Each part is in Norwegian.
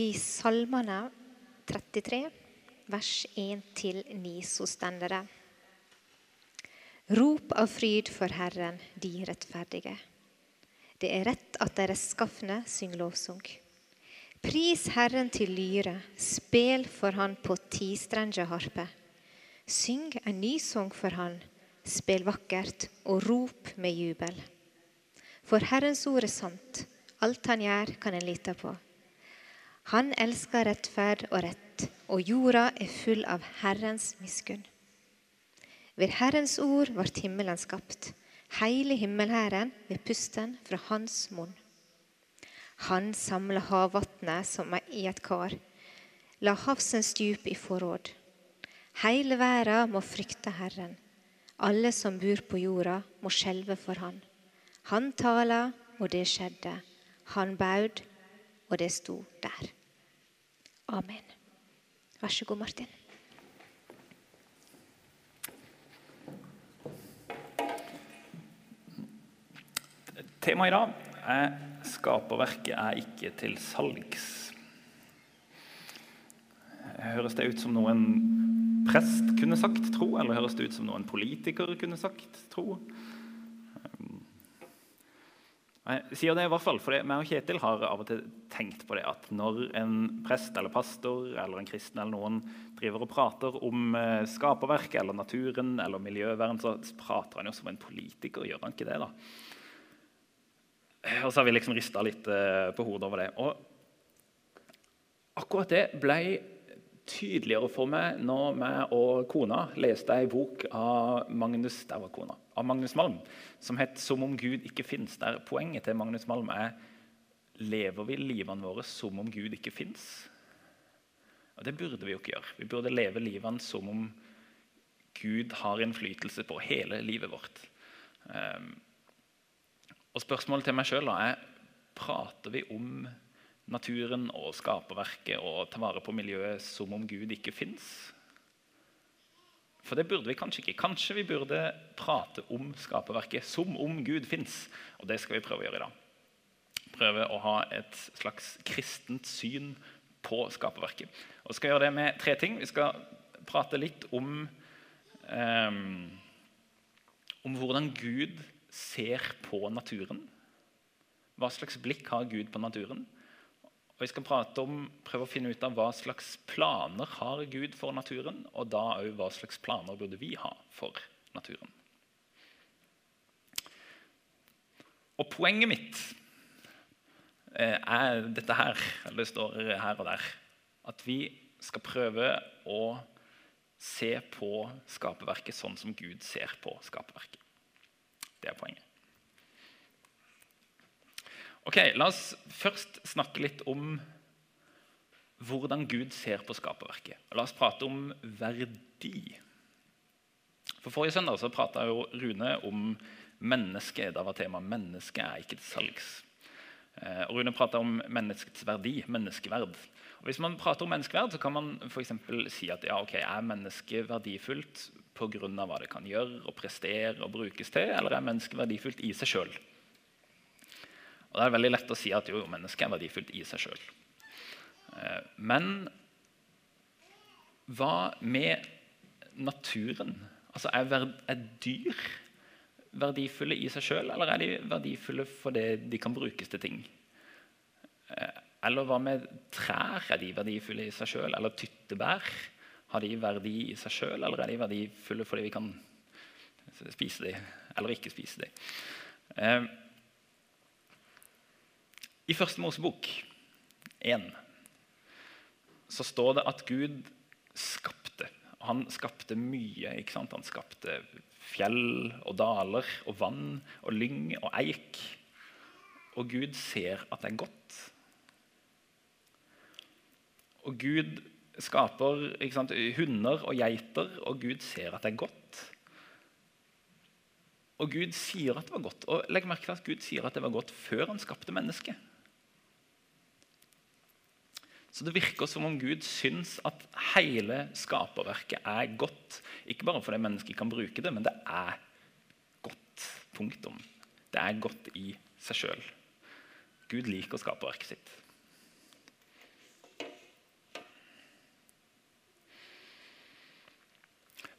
I Salmene 33, vers 1-9, så stender det Rop av fryd for Herren, de rettferdige. Det er rett at de rettskafne synger lovsang. Pris Herren til lyre, spel for Han på tistrenge harpe. Syng en ny sang for Han, spel vakkert og rop med jubel. For Herrens ord er sant, alt Han gjør, kan en lite på. Han elsker rettferd og rett, og jorda er full av Herrens miskunn. Ved Herrens ord ble himmelen skapt, hele himmelhæren ved pusten fra Hans munn. Han samler havvatnet som i et kar, la havsens dyp i forråd. Hele verden må frykte Herren. Alle som bor på jorda, må skjelve for Han. Han taler, og det skjedde. Han baud, og det sto der. Amen. Vær så god, Martin. Temaet i dag er 'Skaperverket er ikke til salgs'. Høres det ut som noe en prest kunne sagt tro, eller høres det ut som noe en politiker kunne sagt tro? Jeg sier det i hvert fall, for jeg og Kjetil har av og til tenkt på det at når en prest eller pastor eller en kristen eller noen driver og prater om eh, skaperverket eller naturen eller miljøvern, så prater han jo som en politiker, gjør han ikke det? da? Og så har vi liksom rista litt eh, på hodet over det. Og akkurat det ble tydeligere for meg når jeg og kona leste ei bok av Magnus, der var kona, av Magnus Malm som het 'Som om Gud ikke fins'. Der poenget til Magnus Malm er lever vi livene våre som om Gud ikke fins? Og Det burde vi jo ikke gjøre. Vi burde leve livene som om Gud har innflytelse på hele livet vårt. Um, og Spørsmålet til meg sjøl er prater vi om naturen og skaperverket og ta vare på miljøet som om Gud ikke fins? For det burde vi kanskje ikke. Kanskje vi burde prate om skaperverket som om Gud fins. Og det skal vi prøve å gjøre i dag. Prøve å ha et slags kristent syn på skaperverket. Og skal gjøre det med tre ting. Vi skal prate litt om, um, om hvordan Gud ser på naturen. Hva slags blikk har Gud på naturen? Og Vi skal prate om, prøve å finne ut av hva slags planer har Gud for naturen, og da òg hva slags planer burde vi ha for naturen. Og Poenget mitt eh, er dette her, eller det står her og der, at vi skal prøve å se på skaperverket sånn som Gud ser på skaperverket. Det er poenget. Ok, La oss først snakke litt om hvordan Gud ser på skaperverket. La oss prate om verdi. For Forrige søndag så prata Rune om mennesket. Da var temaet 'mennesket er ikke til salgs'. Eh, og Rune prata om menneskets verdi, menneskeverd. Og hvis man prater om menneskeverd, så kan man for si at ja, ok, er mennesket verdifullt pga. hva det kan gjøre og prestere og brukes til, eller er mennesket verdifullt i seg sjøl? Det er veldig lett å si at jo, mennesket er verdifullt i seg sjøl. Eh, men hva med naturen? Altså, er, er dyr verdifulle i seg sjøl, eller er de verdifulle fordi de kan brukes til ting? Eh, eller hva med trær? Er de verdifulle i seg sjøl? Eller tyttebær? Har de verdi i seg sjøl, eller er de verdifulle fordi vi kan spise dem eller ikke spise dem? I Første Mosebok 1 så står det at Gud skapte. Han skapte mye. ikke sant? Han skapte fjell og daler og vann og lyng og eik. Og Gud ser at det er godt. Og Gud skaper sant, hunder og geiter, og Gud ser at det er godt. Og Gud sier at det var godt. Og legg merke til at Gud sier at det var godt før han skapte mennesket. Så det virker som om Gud syns at hele skaperverket er godt. Ikke bare fordi mennesker kan bruke det, men det er godt. Punktum. Det er godt i seg sjøl. Gud liker skaperverket sitt.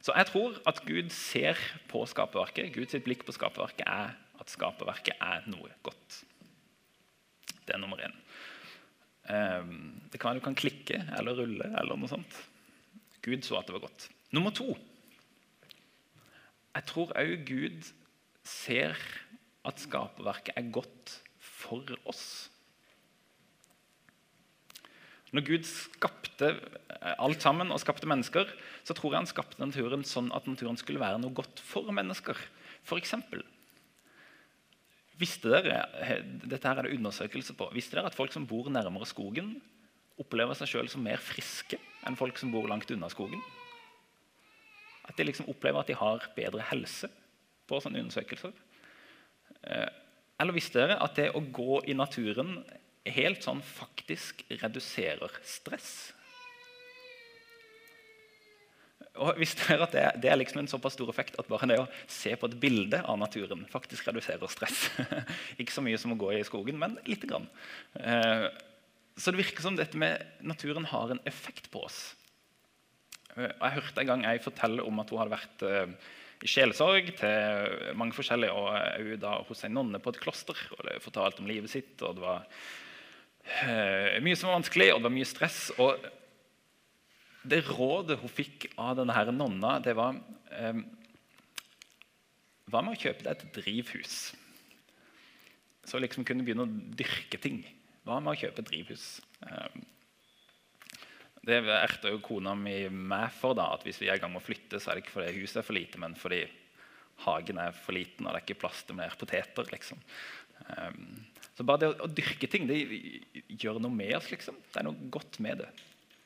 Så jeg tror at Gud ser på skaperverket. Guds blikk på skaperverket er at skaperverket er noe godt. Det er nummer én. Ehm, det kan være du kan klikke eller rulle eller noe sånt. Gud så at det var godt. Nummer to. Jeg tror òg Gud ser at skaperverket er godt for oss. Når Gud skapte eh, alt sammen og skapte mennesker, så tror jeg han skapte naturen sånn at naturen skulle være noe godt for mennesker. For eksempel, visste dere, dette her er det undersøkelse på, visste dere at folk som bor nærmere skogen, opplever seg sjøl som mer friske enn folk som bor langt unna skogen? At de liksom opplever at de har bedre helse på sånne undersøkelser? Eh, eller visste dere at det å gå i naturen helt sånn faktisk reduserer stress. Og visste dere at det, det, er liksom en såpass stor effekt at bare det å se på et bilde av naturen faktisk reduserer stress. Ikke så mye som å gå i skogen, men lite grann. Eh, så det virker som dette med naturen har en effekt på oss. Eh, Jeg hørte en gang ei fortelle om at hun hadde vært eh, i sjelesorg til mange forskjellige, og òg da hos ei nonne på et kloster. og det fortalte om livet sitt, og det var Eh, mye som var vanskelig, og det var mye stress. Og det rådet hun fikk av denne her nonna, det var eh, Hva med å kjøpe deg et drivhus? Så liksom kunne begynne å dyrke ting. Hva med å kjøpe et drivhus? Eh, det erta jo kona mi meg for. da, at Hvis vi er i gang med å flytte, så er det ikke fordi huset er for lite, men fordi hagen er for liten og det er ikke plass til mer poteter. liksom. Eh, så bare det å, å, dyrke ting det gjør noe med oss. liksom. Det er noe godt med det.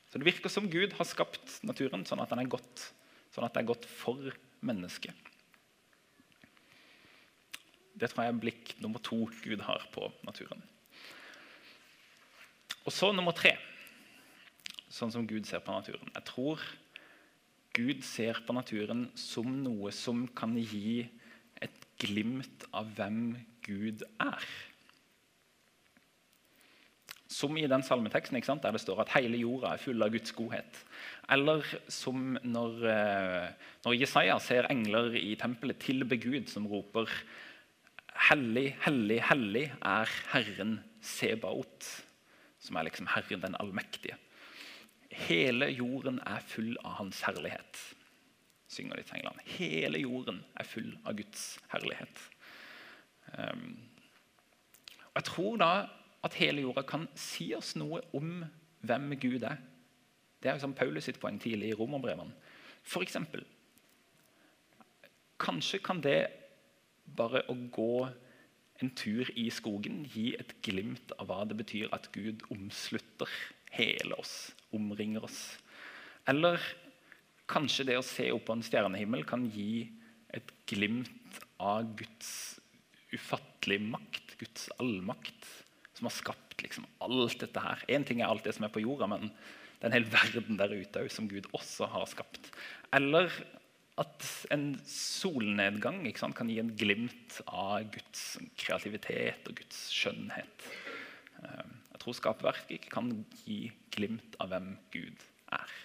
Så Det virker som Gud har skapt naturen sånn at den er godt, sånn at det er godt for mennesket. Det tror jeg er blikk nummer to Gud har på naturen. Og så nummer tre, sånn som Gud ser på naturen. Jeg tror Gud ser på naturen som noe som kan gi et glimt av hvem Gud er. Som i den salmeteksten der det står at hele jorda er full av Guds godhet. Eller som når, eh, når Jesaja ser engler i tempelet tilbe Gud, som roper Hellig, hellig, hellig er Herren Sebaot, som er liksom Herren den allmektige. Hele jorden er full av Hans herlighet, synger de til englene. Hele jorden er full av Guds herlighet. Um, og jeg tror da at hele jorda kan si oss noe om hvem Gud er. Det er som Paulus sitt poeng tidlig i romerbrevene. For eksempel, Kanskje kan det bare å gå en tur i skogen gi et glimt av hva det betyr at Gud omslutter hele oss, omringer oss. Eller kanskje det å se opp på en stjernehimmel kan gi et glimt av Guds ufattelige makt, Guds allmakt som har skapt liksom, alt dette her. Én ting er alt det som er på jorda, men det er en hel verden der ute som Gud også har skapt. Eller at en solnedgang sant, kan gi en glimt av Guds kreativitet og Guds skjønnhet. Ehm, jeg tror skaperverket kan gi glimt av hvem Gud er.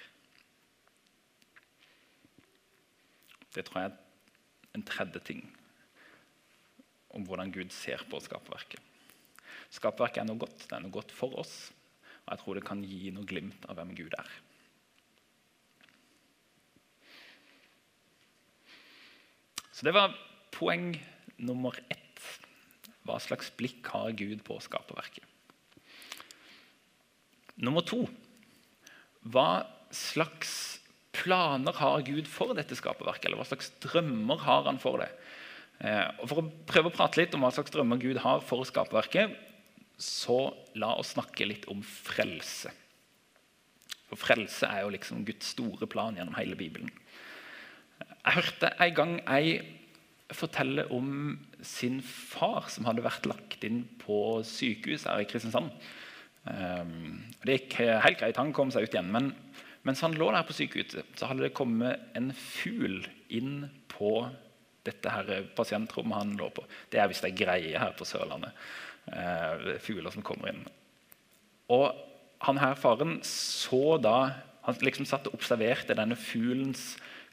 Det tror jeg er en tredje ting om hvordan Gud ser på skaperverket. Skapverket er noe godt. Det er noe godt for oss. Og jeg tror det kan gi noe glimt av hvem Gud er. Så det var poeng nummer ett. Hva slags blikk har Gud på skaperverket? Nummer to. Hva slags planer har Gud for dette skaperverket? Eller hva slags drømmer har han for det? Eh, og For å prøve å prate litt om hva slags drømmer Gud har for skaperverket, så la oss snakke litt om frelse. For frelse er jo liksom Guds store plan gjennom hele Bibelen. Jeg hørte en gang ei fortelle om sin far som hadde vært lagt inn på sykehus her i Kristiansand. Ehm, det gikk helt greit, han kom seg ut igjen. Men mens han lå der på sykehuset, så hadde det kommet en fugl inn på dette her pasientrommet han lå på. Det er visst ei greie her på Sørlandet eh, fugler som kommer inn. Og han her faren så da Han liksom satt og observerte denne fuglens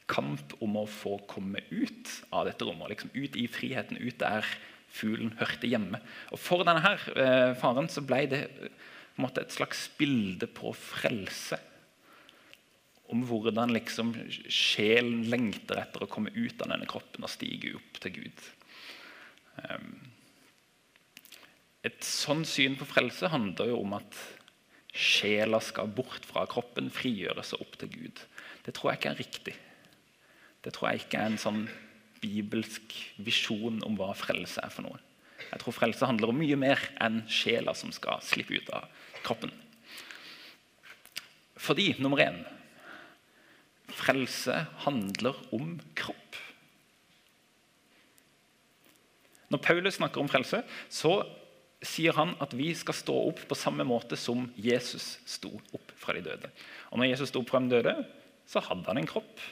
kamp om å få komme ut av dette rommet. Liksom ut i friheten, ut der fuglen hørte hjemme. Og For denne her, eh, faren så ble det eh, på en måte, et slags bilde på frelse. Om hvordan liksom sjelen lengter etter å komme ut av denne kroppen og stige opp til Gud. Um, et sånn syn på frelse handler jo om at sjela skal bort fra kroppen, frigjøres og opp til Gud. Det tror jeg ikke er riktig. Det tror jeg ikke er en sånn bibelsk visjon om hva frelse er for noe. Jeg tror frelse handler om mye mer enn sjela som skal slippe ut av kroppen. Fordi, nummer én Frelse handler om kropp. Når Paulus snakker om frelse, så sier han at vi skal stå opp på samme måte som Jesus sto opp fra de døde. Og når Jesus sto opp fra de døde, så hadde han en kropp.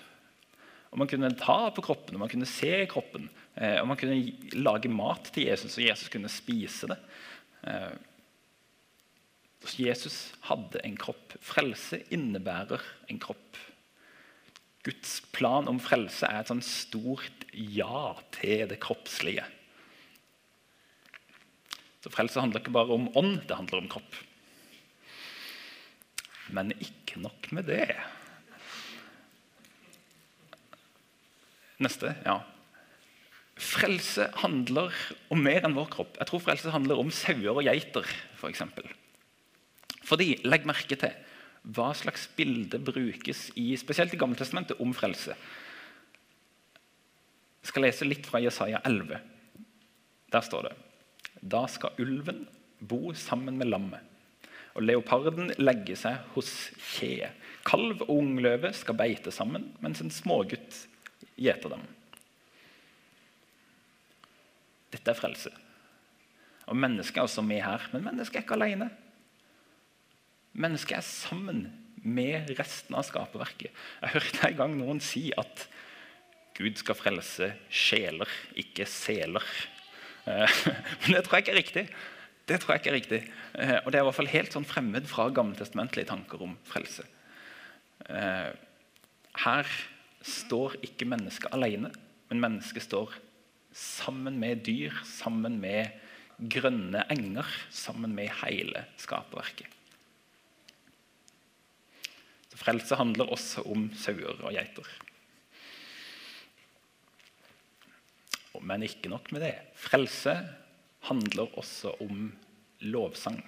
Og Man kunne ta på kroppen, og man kunne se kroppen. Eh, og Man kunne lage mat til Jesus, og Jesus kunne spise det. Så Jesus hadde en kropp. Frelse innebærer en kropp. Guds plan om frelse er et sånn stort ja til det kroppslige. Så Frelse handler ikke bare om ånd, det handler om kropp. Men ikke nok med det. Neste. ja. Frelse handler om mer enn vår kropp. Jeg tror frelse handler om sauer og geiter. For eksempel. Fordi, legg merke til hva slags bilde brukes i, spesielt i Gammeltestamentet om frelse. Jeg skal lese litt fra Jesaja 11. Der står det Da skal ulven bo sammen med lammet, og leoparden legge seg hos kje. Kalv og ungløve skal beite sammen, mens en smågutt gjeter dem. Dette er frelse. Og Mennesket er også med her, men mennesket er ikke alene. Mennesket er sammen med resten av skaperverket. Jeg hørte en gang noen si at Gud skal frelse sjeler, ikke seler. Eh, men det tror jeg ikke er riktig. Det tror jeg ikke er riktig. Eh, og det er i hvert fall helt sånn fremmed fra gammeltestamentlige tanker om frelse. Eh, her står ikke mennesket alene, men mennesket står sammen med dyr, sammen med grønne enger, sammen med hele skaperverket. Frelse handler også om sauer og geiter. Men ikke nok med det. Frelse handler også om lovsang.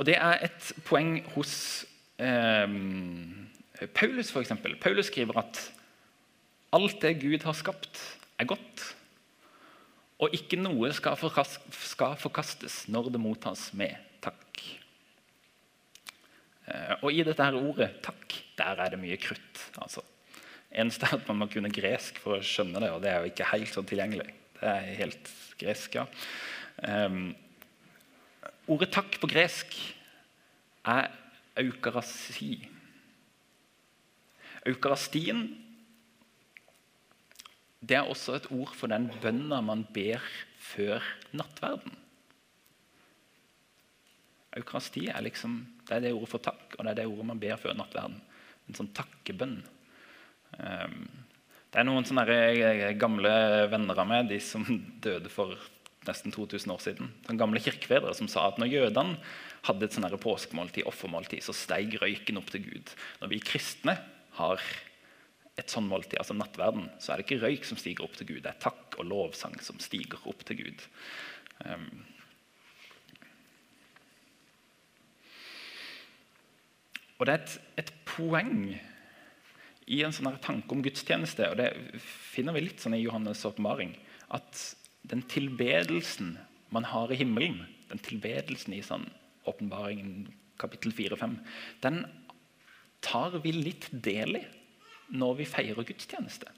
Og Det er et poeng hos eh, Paulus, eksempel. Paulus skriver at alt det Gud har skapt, er godt. Og ikke noe skal forkastes når det mottas med takk. Eh, og i dette her ordet 'takk' der er det mye krutt. altså. Eneste er at man må kunne gresk for å skjønne det, og det er jo ikke helt så tilgjengelig. Det er helt gresk, ja. Um, ordet 'takk' på gresk er eukarasi. Eukarastien det er også et ord for den bønna man ber før nattverden. Eukarasti er liksom, det er det ordet for takk, og det er det ordet man ber før nattverden. En sånn takkebønn. Ehm, det er noen sånne eh, gamle venner av meg, de som døde for nesten 2000 år siden. Sånne gamle kirkefedre som sa at når jødene hadde et sånne påskemåltid, offermåltid, så steig røyken opp til Gud. Når vi kristne har et sånn måltid, altså nattverden, så er det ikke røyk som stiger opp til Gud. Det er takk og lovsang som stiger opp til Gud. Um, og det er et, et poeng i en sånn tanke om gudstjeneste, og det finner vi litt sånn i Johannes' åpenbaring, at den tilbedelsen man har i himmelen, den tilbedelsen i sånn åpenbaringen kapittel 4-5, den tar vi litt del i når vi feirer gudstjeneste.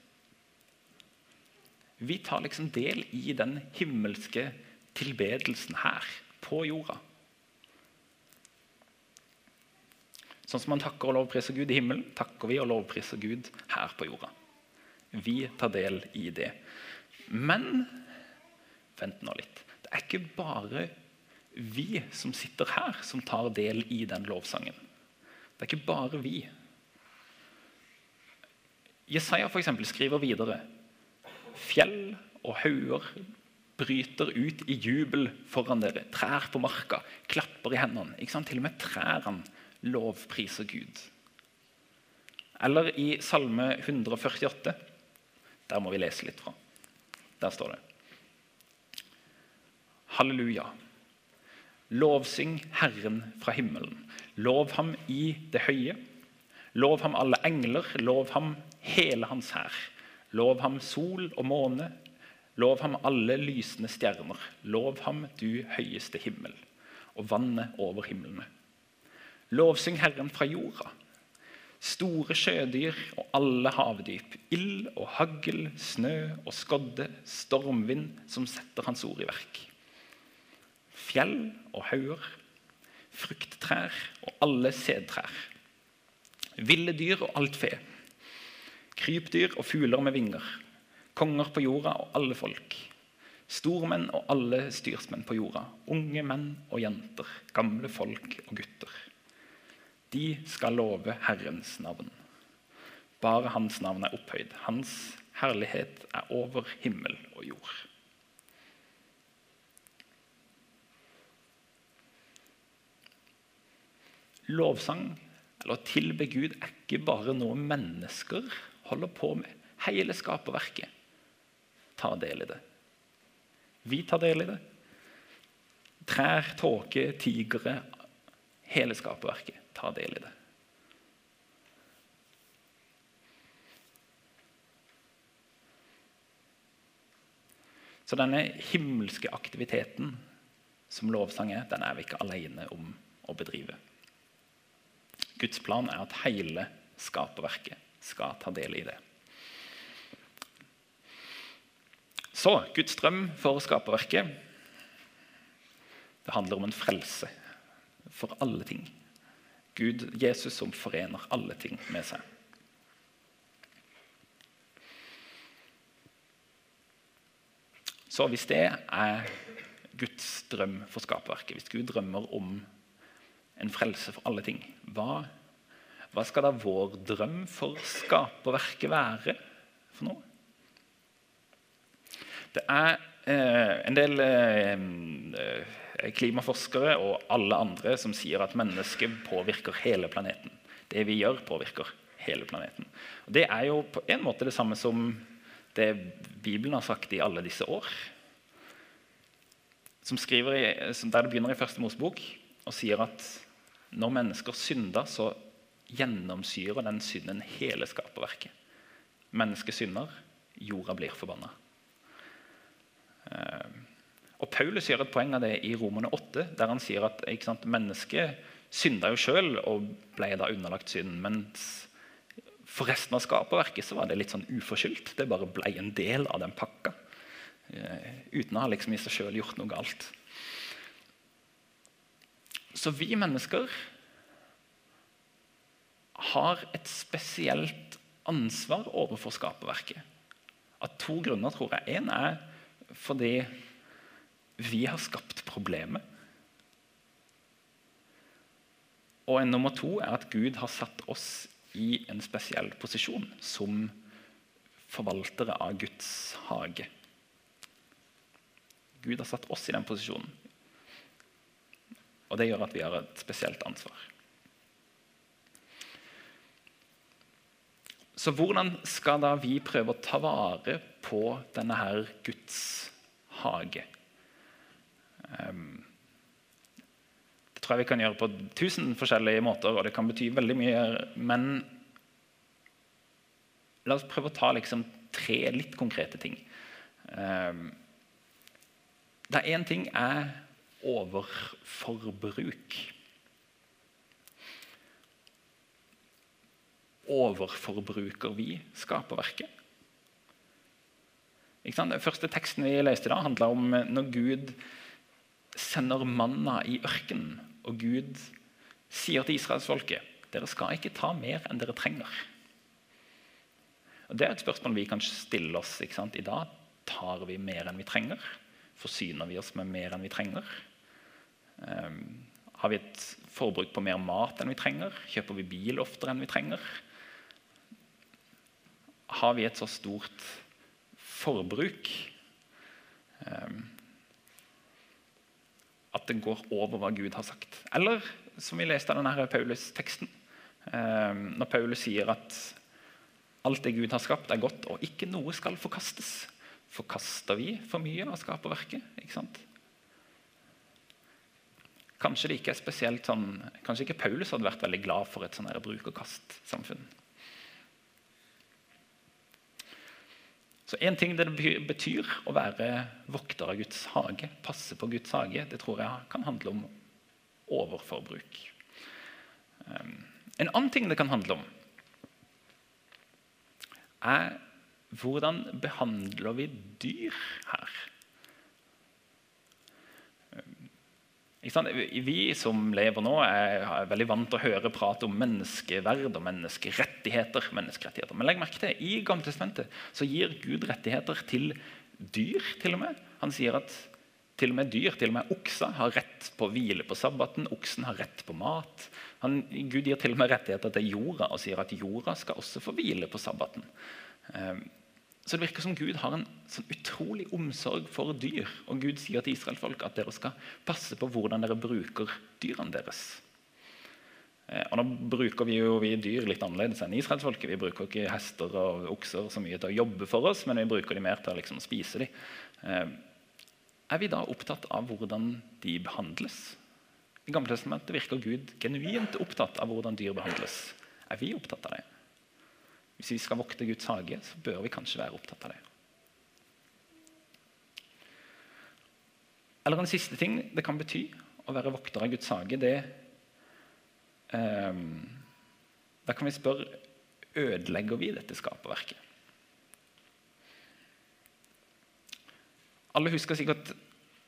Vi tar liksom del i den himmelske tilbedelsen her på jorda. Sånn som man takker og lovpriser Gud i himmelen, takker vi og lovpriser Gud her på jorda. Vi tar del i det. Men vent nå litt. Det er ikke bare vi som sitter her, som tar del i den lovsangen. Det er ikke bare vi. Jesaja for skriver videre Fjell og hauger bryter ut i jubel foran dere. Trær på marka klapper i hendene. Ikke sant? Til og med trærne lovpriser Gud. Eller i Salme 148. Der må vi lese litt fra. Der står det Halleluja. Lovsyng Herren fra himmelen. Lov ham i det høye. Lov ham alle engler, lov ham hele hans hær. Lov ham sol og måne, lov ham alle lysende stjerner. Lov ham du høyeste himmel, og vannet over himlene. Lovsyng Herren fra jorda, store sjødyr og alle havdyp, ild og hagl, snø og skodde, stormvind som setter hans ord i verk. Fjell og hauger, frukttrær og alle sedtrær. Ville dyr og alt fe. Krypdyr og fugler med vinger. Konger på jorda og alle folk. Stormenn og alle styrsmenn på jorda. Unge menn og jenter. Gamle folk og gutter. De skal love Herrens navn. Bare Hans navn er opphøyd. Hans herlighet er over himmel og jord. Lovsang, eller å tilbe Gud, er ikke bare noe mennesker holder på med. Hele skaperverket tar del i det. Vi tar del i det. Trær, tåke, tigre Hele skaperverket tar del i det. Så denne himmelske aktiviteten som lovsang er, den er vi ikke alene om å bedrive. Guds plan er at hele skaperverket skal ta del i det. Så Guds drøm for skaperverket det handler om en frelse for alle ting. Gud, Jesus som forener alle ting med seg. Så hvis det er Guds drøm for skaperverket, hvis Gud drømmer om en frelse for alle ting, hva, hva skal da vår drøm for skaperverket være for noe? Det er eh, en del eh, klimaforskere og alle andre som sier at mennesket påvirker hele planeten. Det vi gjør, påvirker hele planeten. Og det er jo på en måte det samme som det Bibelen har sagt i alle disse år. Som i, der det begynner i første Mosebok og sier at når mennesker synder, så gjennomsyrer den synden hele skaperverket. Mennesket synder, jorda blir forbanna. Paulus gjør et poeng av det i Romerne 8, der han sier at sant, mennesket synda jo sjøl og ble da underlagt synd. Mens for resten av skaperverket så var det litt sånn uforskyldt. Det bare ble en del av den pakka. Eh, uten å ha liksom i seg sjøl gjort noe galt. Så vi mennesker har et spesielt ansvar overfor skaperverket. Av to grunner, tror jeg. Én er fordi vi har skapt problemet. Og en nummer to er at Gud har satt oss i en spesiell posisjon som forvaltere av Guds hage. Gud har satt oss i den posisjonen. Og det gjør at vi har et spesielt ansvar. Så hvordan skal da vi prøve å ta vare på denne her Guds hage? Ehm, det tror jeg vi kan gjøre på tusen forskjellige måter, og det kan bety veldig mye. Men la oss prøve å ta liksom tre litt konkrete ting. Ehm, det er én ting er overforbruk. Overforbruker vi skaperverket? Den første teksten vi leste dag, handla om når Gud sender manna i ørkenen, og Gud sier til israelsfolket dere skal ikke ta mer enn dere trenger. Og Det er et spørsmål vi kan stille oss i dag. Tar vi mer enn vi trenger? Forsyner vi oss med mer enn vi trenger? Um, har vi et forbruk på mer mat enn vi trenger? Kjøper vi bil oftere enn vi trenger? har vi et så stort forbruk eh, at det går over hva Gud har sagt. Eller som vi leste av denne Paulus-teksten, eh, når Paulus sier at alt det Gud har skapt, er godt, og ikke noe skal forkastes. Forkaster vi for mye av skaperverket? ikke sant? Kanskje det ikke er spesielt sånn, kanskje ikke Paulus hadde vært veldig glad for et sånn bruk-og-kast-samfunn. Så En ting det betyr å være vokter av Guds hage, passe på Guds hage, det tror jeg kan handle om overforbruk. Ehm, en annen ting det kan handle om, er hvordan behandler vi dyr her? Vi som lever nå, er veldig vant til å høre prat om menneskeverd og menneskerettigheter. menneskerettigheter. Men legg merke til, i Gammeltestamentet så gir Gud rettigheter til dyr. til og med. Han sier at til og med dyr, til og med okser, har rett på å hvile på sabbaten. Oksen har rett på mat. Han, Gud gir til og med rettigheter til jorda og sier at jorda skal også få hvile på sabbaten. Så det virker som Gud har en sånn utrolig omsorg for dyr. Og Gud sier til israelfolk at dere skal passe på hvordan dere bruker dyrene deres. Eh, og Nå bruker vi jo vi dyr litt annerledes enn israelsfolket. Vi bruker ikke hester og okser så mye til å jobbe for oss, men vi bruker dem mer til å liksom spise dem. Eh, er vi da opptatt av hvordan de behandles? I Gamle Testamentet virker Gud genuint opptatt av hvordan dyr behandles. Er vi opptatt av det? Hvis vi skal vokte Guds hage, så bør vi kanskje være opptatt av det. Eller en siste ting det kan bety å være vokter av Guds hage, det eh, Da kan vi spørre ødelegger vi dette skaperverket. Alle husker sikkert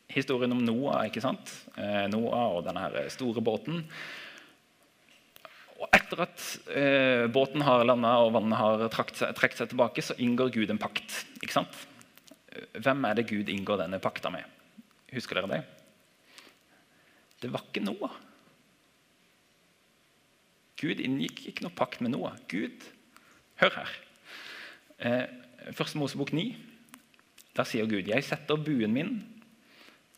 historien om Noah. ikke sant? Eh, Noah og denne store båten. Etter at eh, båten har landa og vannet har trukket seg, seg, tilbake, så inngår Gud en pakt. Ikke sant? Hvem er det Gud inngår denne pakta med? Husker dere det? Det var ikke Noah. Gud inngikk ikke noe pakt med Noah. Gud, hør her. Eh, Første Mosebok 9. Der sier Gud, 'Jeg setter buen min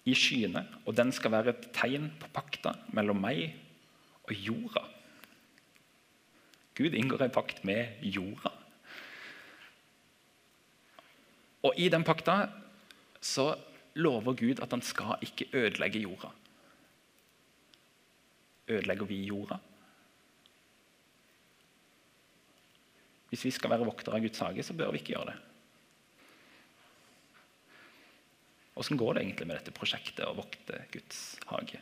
i skyene, og den skal være et tegn på pakta mellom meg og jorda.' Gud inngår en pakt med jorda. Og I den pakta så lover Gud at han skal ikke ødelegge jorda. Ødelegger vi jorda? Hvis vi skal være voktere av Guds hage, så bør vi ikke gjøre det. Åssen går det egentlig med dette prosjektet å vokte Guds hage?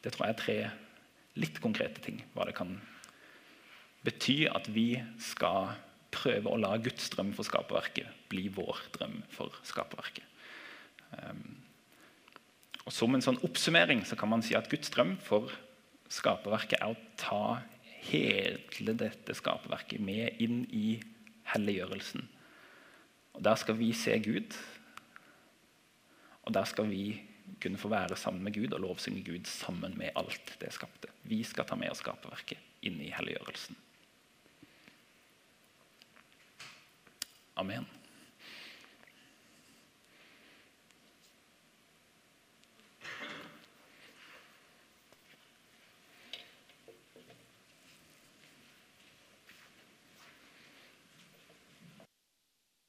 Det tror jeg er tre litt konkrete ting. Hva det kan bety at vi skal prøve å la Guds drøm for skaperverket bli vår drøm for skaperverket. Um, og Som en sånn oppsummering så kan man si at Guds drøm for skaperverket er å ta hele dette skaperverket med inn i helliggjørelsen. Og Der skal vi se Gud, og der skal vi kunne få være sammen med Gud og lovsynge Gud sammen med alt det skapte. Vi skal ta med oss skaperverket inn i helliggjørelsen. Amen.